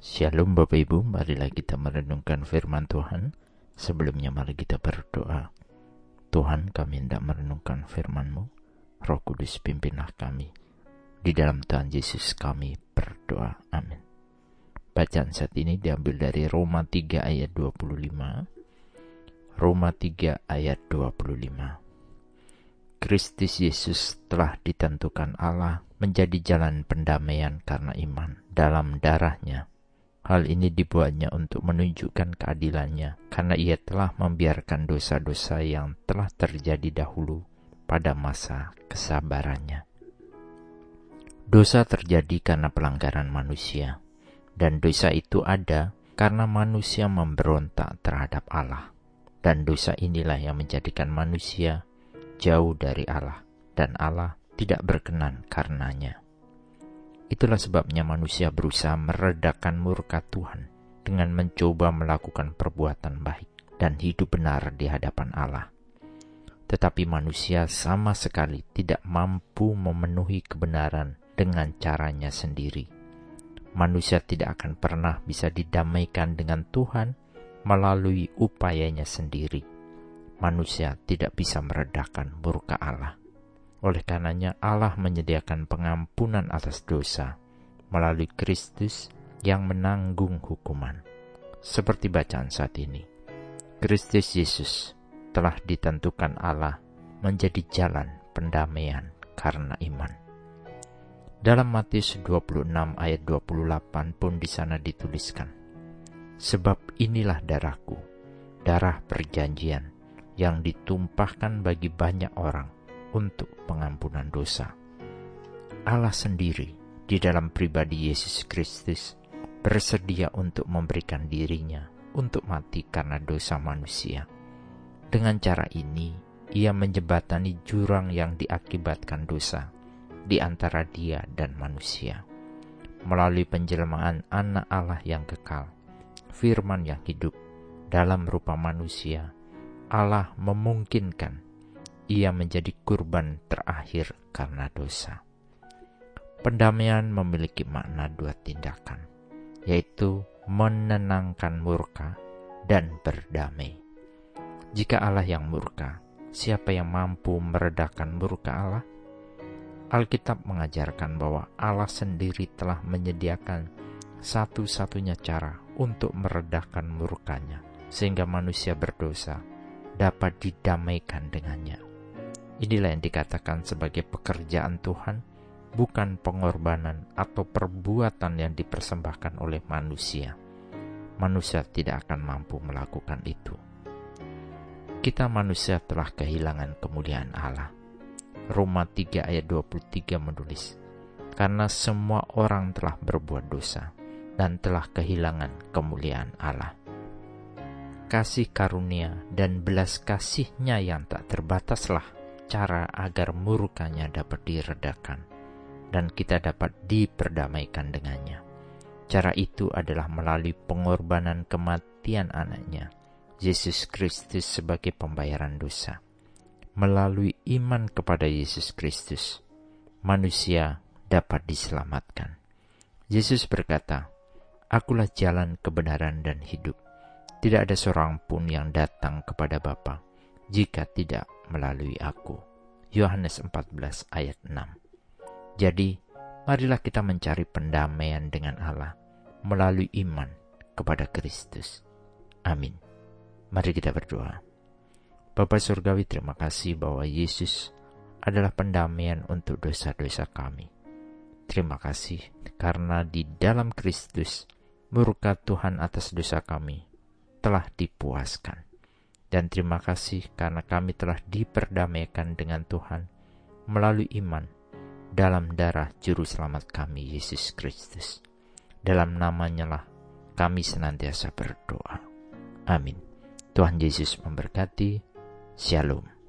Shalom Bapak Ibu, marilah kita merenungkan firman Tuhan. Sebelumnya mari kita berdoa. Tuhan kami hendak merenungkan firman-Mu. Roh Kudus pimpinlah kami. Di dalam Tuhan Yesus kami berdoa. Amin. Bacaan saat ini diambil dari Roma 3 ayat 25. Roma 3 ayat 25. Kristus Yesus telah ditentukan Allah menjadi jalan pendamaian karena iman dalam darahnya Hal ini dibuatnya untuk menunjukkan keadilannya, karena ia telah membiarkan dosa-dosa yang telah terjadi dahulu pada masa kesabarannya. Dosa terjadi karena pelanggaran manusia, dan dosa itu ada karena manusia memberontak terhadap Allah. Dan dosa inilah yang menjadikan manusia jauh dari Allah, dan Allah tidak berkenan karenanya. Itulah sebabnya manusia berusaha meredakan murka Tuhan dengan mencoba melakukan perbuatan baik dan hidup benar di hadapan Allah. Tetapi manusia sama sekali tidak mampu memenuhi kebenaran dengan caranya sendiri. Manusia tidak akan pernah bisa didamaikan dengan Tuhan melalui upayanya sendiri. Manusia tidak bisa meredakan murka Allah. Oleh karenanya Allah menyediakan pengampunan atas dosa melalui Kristus yang menanggung hukuman. Seperti bacaan saat ini, Kristus Yesus telah ditentukan Allah menjadi jalan pendamaian karena iman. Dalam Matius 26 ayat 28 pun di sana dituliskan, Sebab inilah darahku, darah perjanjian, yang ditumpahkan bagi banyak orang untuk pengampunan dosa. Allah sendiri di dalam pribadi Yesus Kristus bersedia untuk memberikan dirinya untuk mati karena dosa manusia. Dengan cara ini, ia menjebatani jurang yang diakibatkan dosa di antara dia dan manusia. Melalui penjelmaan anak Allah yang kekal, firman yang hidup dalam rupa manusia, Allah memungkinkan ia menjadi kurban terakhir karena dosa. Pendamaian memiliki makna dua tindakan, yaitu menenangkan murka dan berdamai. Jika Allah yang murka, siapa yang mampu meredakan murka Allah? Alkitab mengajarkan bahwa Allah sendiri telah menyediakan satu-satunya cara untuk meredakan murkanya, sehingga manusia berdosa dapat didamaikan dengannya. Inilah yang dikatakan sebagai pekerjaan Tuhan, bukan pengorbanan atau perbuatan yang dipersembahkan oleh manusia. Manusia tidak akan mampu melakukan itu. Kita manusia telah kehilangan kemuliaan Allah. Roma 3 ayat 23 menulis, Karena semua orang telah berbuat dosa dan telah kehilangan kemuliaan Allah. Kasih karunia dan belas kasihnya yang tak terbataslah cara agar murkanya dapat diredakan dan kita dapat diperdamaikan dengannya. Cara itu adalah melalui pengorbanan kematian anaknya, Yesus Kristus sebagai pembayaran dosa. Melalui iman kepada Yesus Kristus, manusia dapat diselamatkan. Yesus berkata, Akulah jalan kebenaran dan hidup. Tidak ada seorang pun yang datang kepada Bapa jika tidak melalui aku. Yohanes 14 ayat 6. Jadi, marilah kita mencari pendamaian dengan Allah melalui iman kepada Kristus. Amin. Mari kita berdoa. Bapa Surgawi terima kasih bahwa Yesus adalah pendamaian untuk dosa-dosa kami. Terima kasih karena di dalam Kristus murka Tuhan atas dosa kami telah dipuaskan. Dan terima kasih karena kami telah diperdamaikan dengan Tuhan melalui iman dalam darah Juru Selamat kami, Yesus Kristus. Dalam namanya lah kami senantiasa berdoa. Amin. Tuhan Yesus memberkati. Shalom.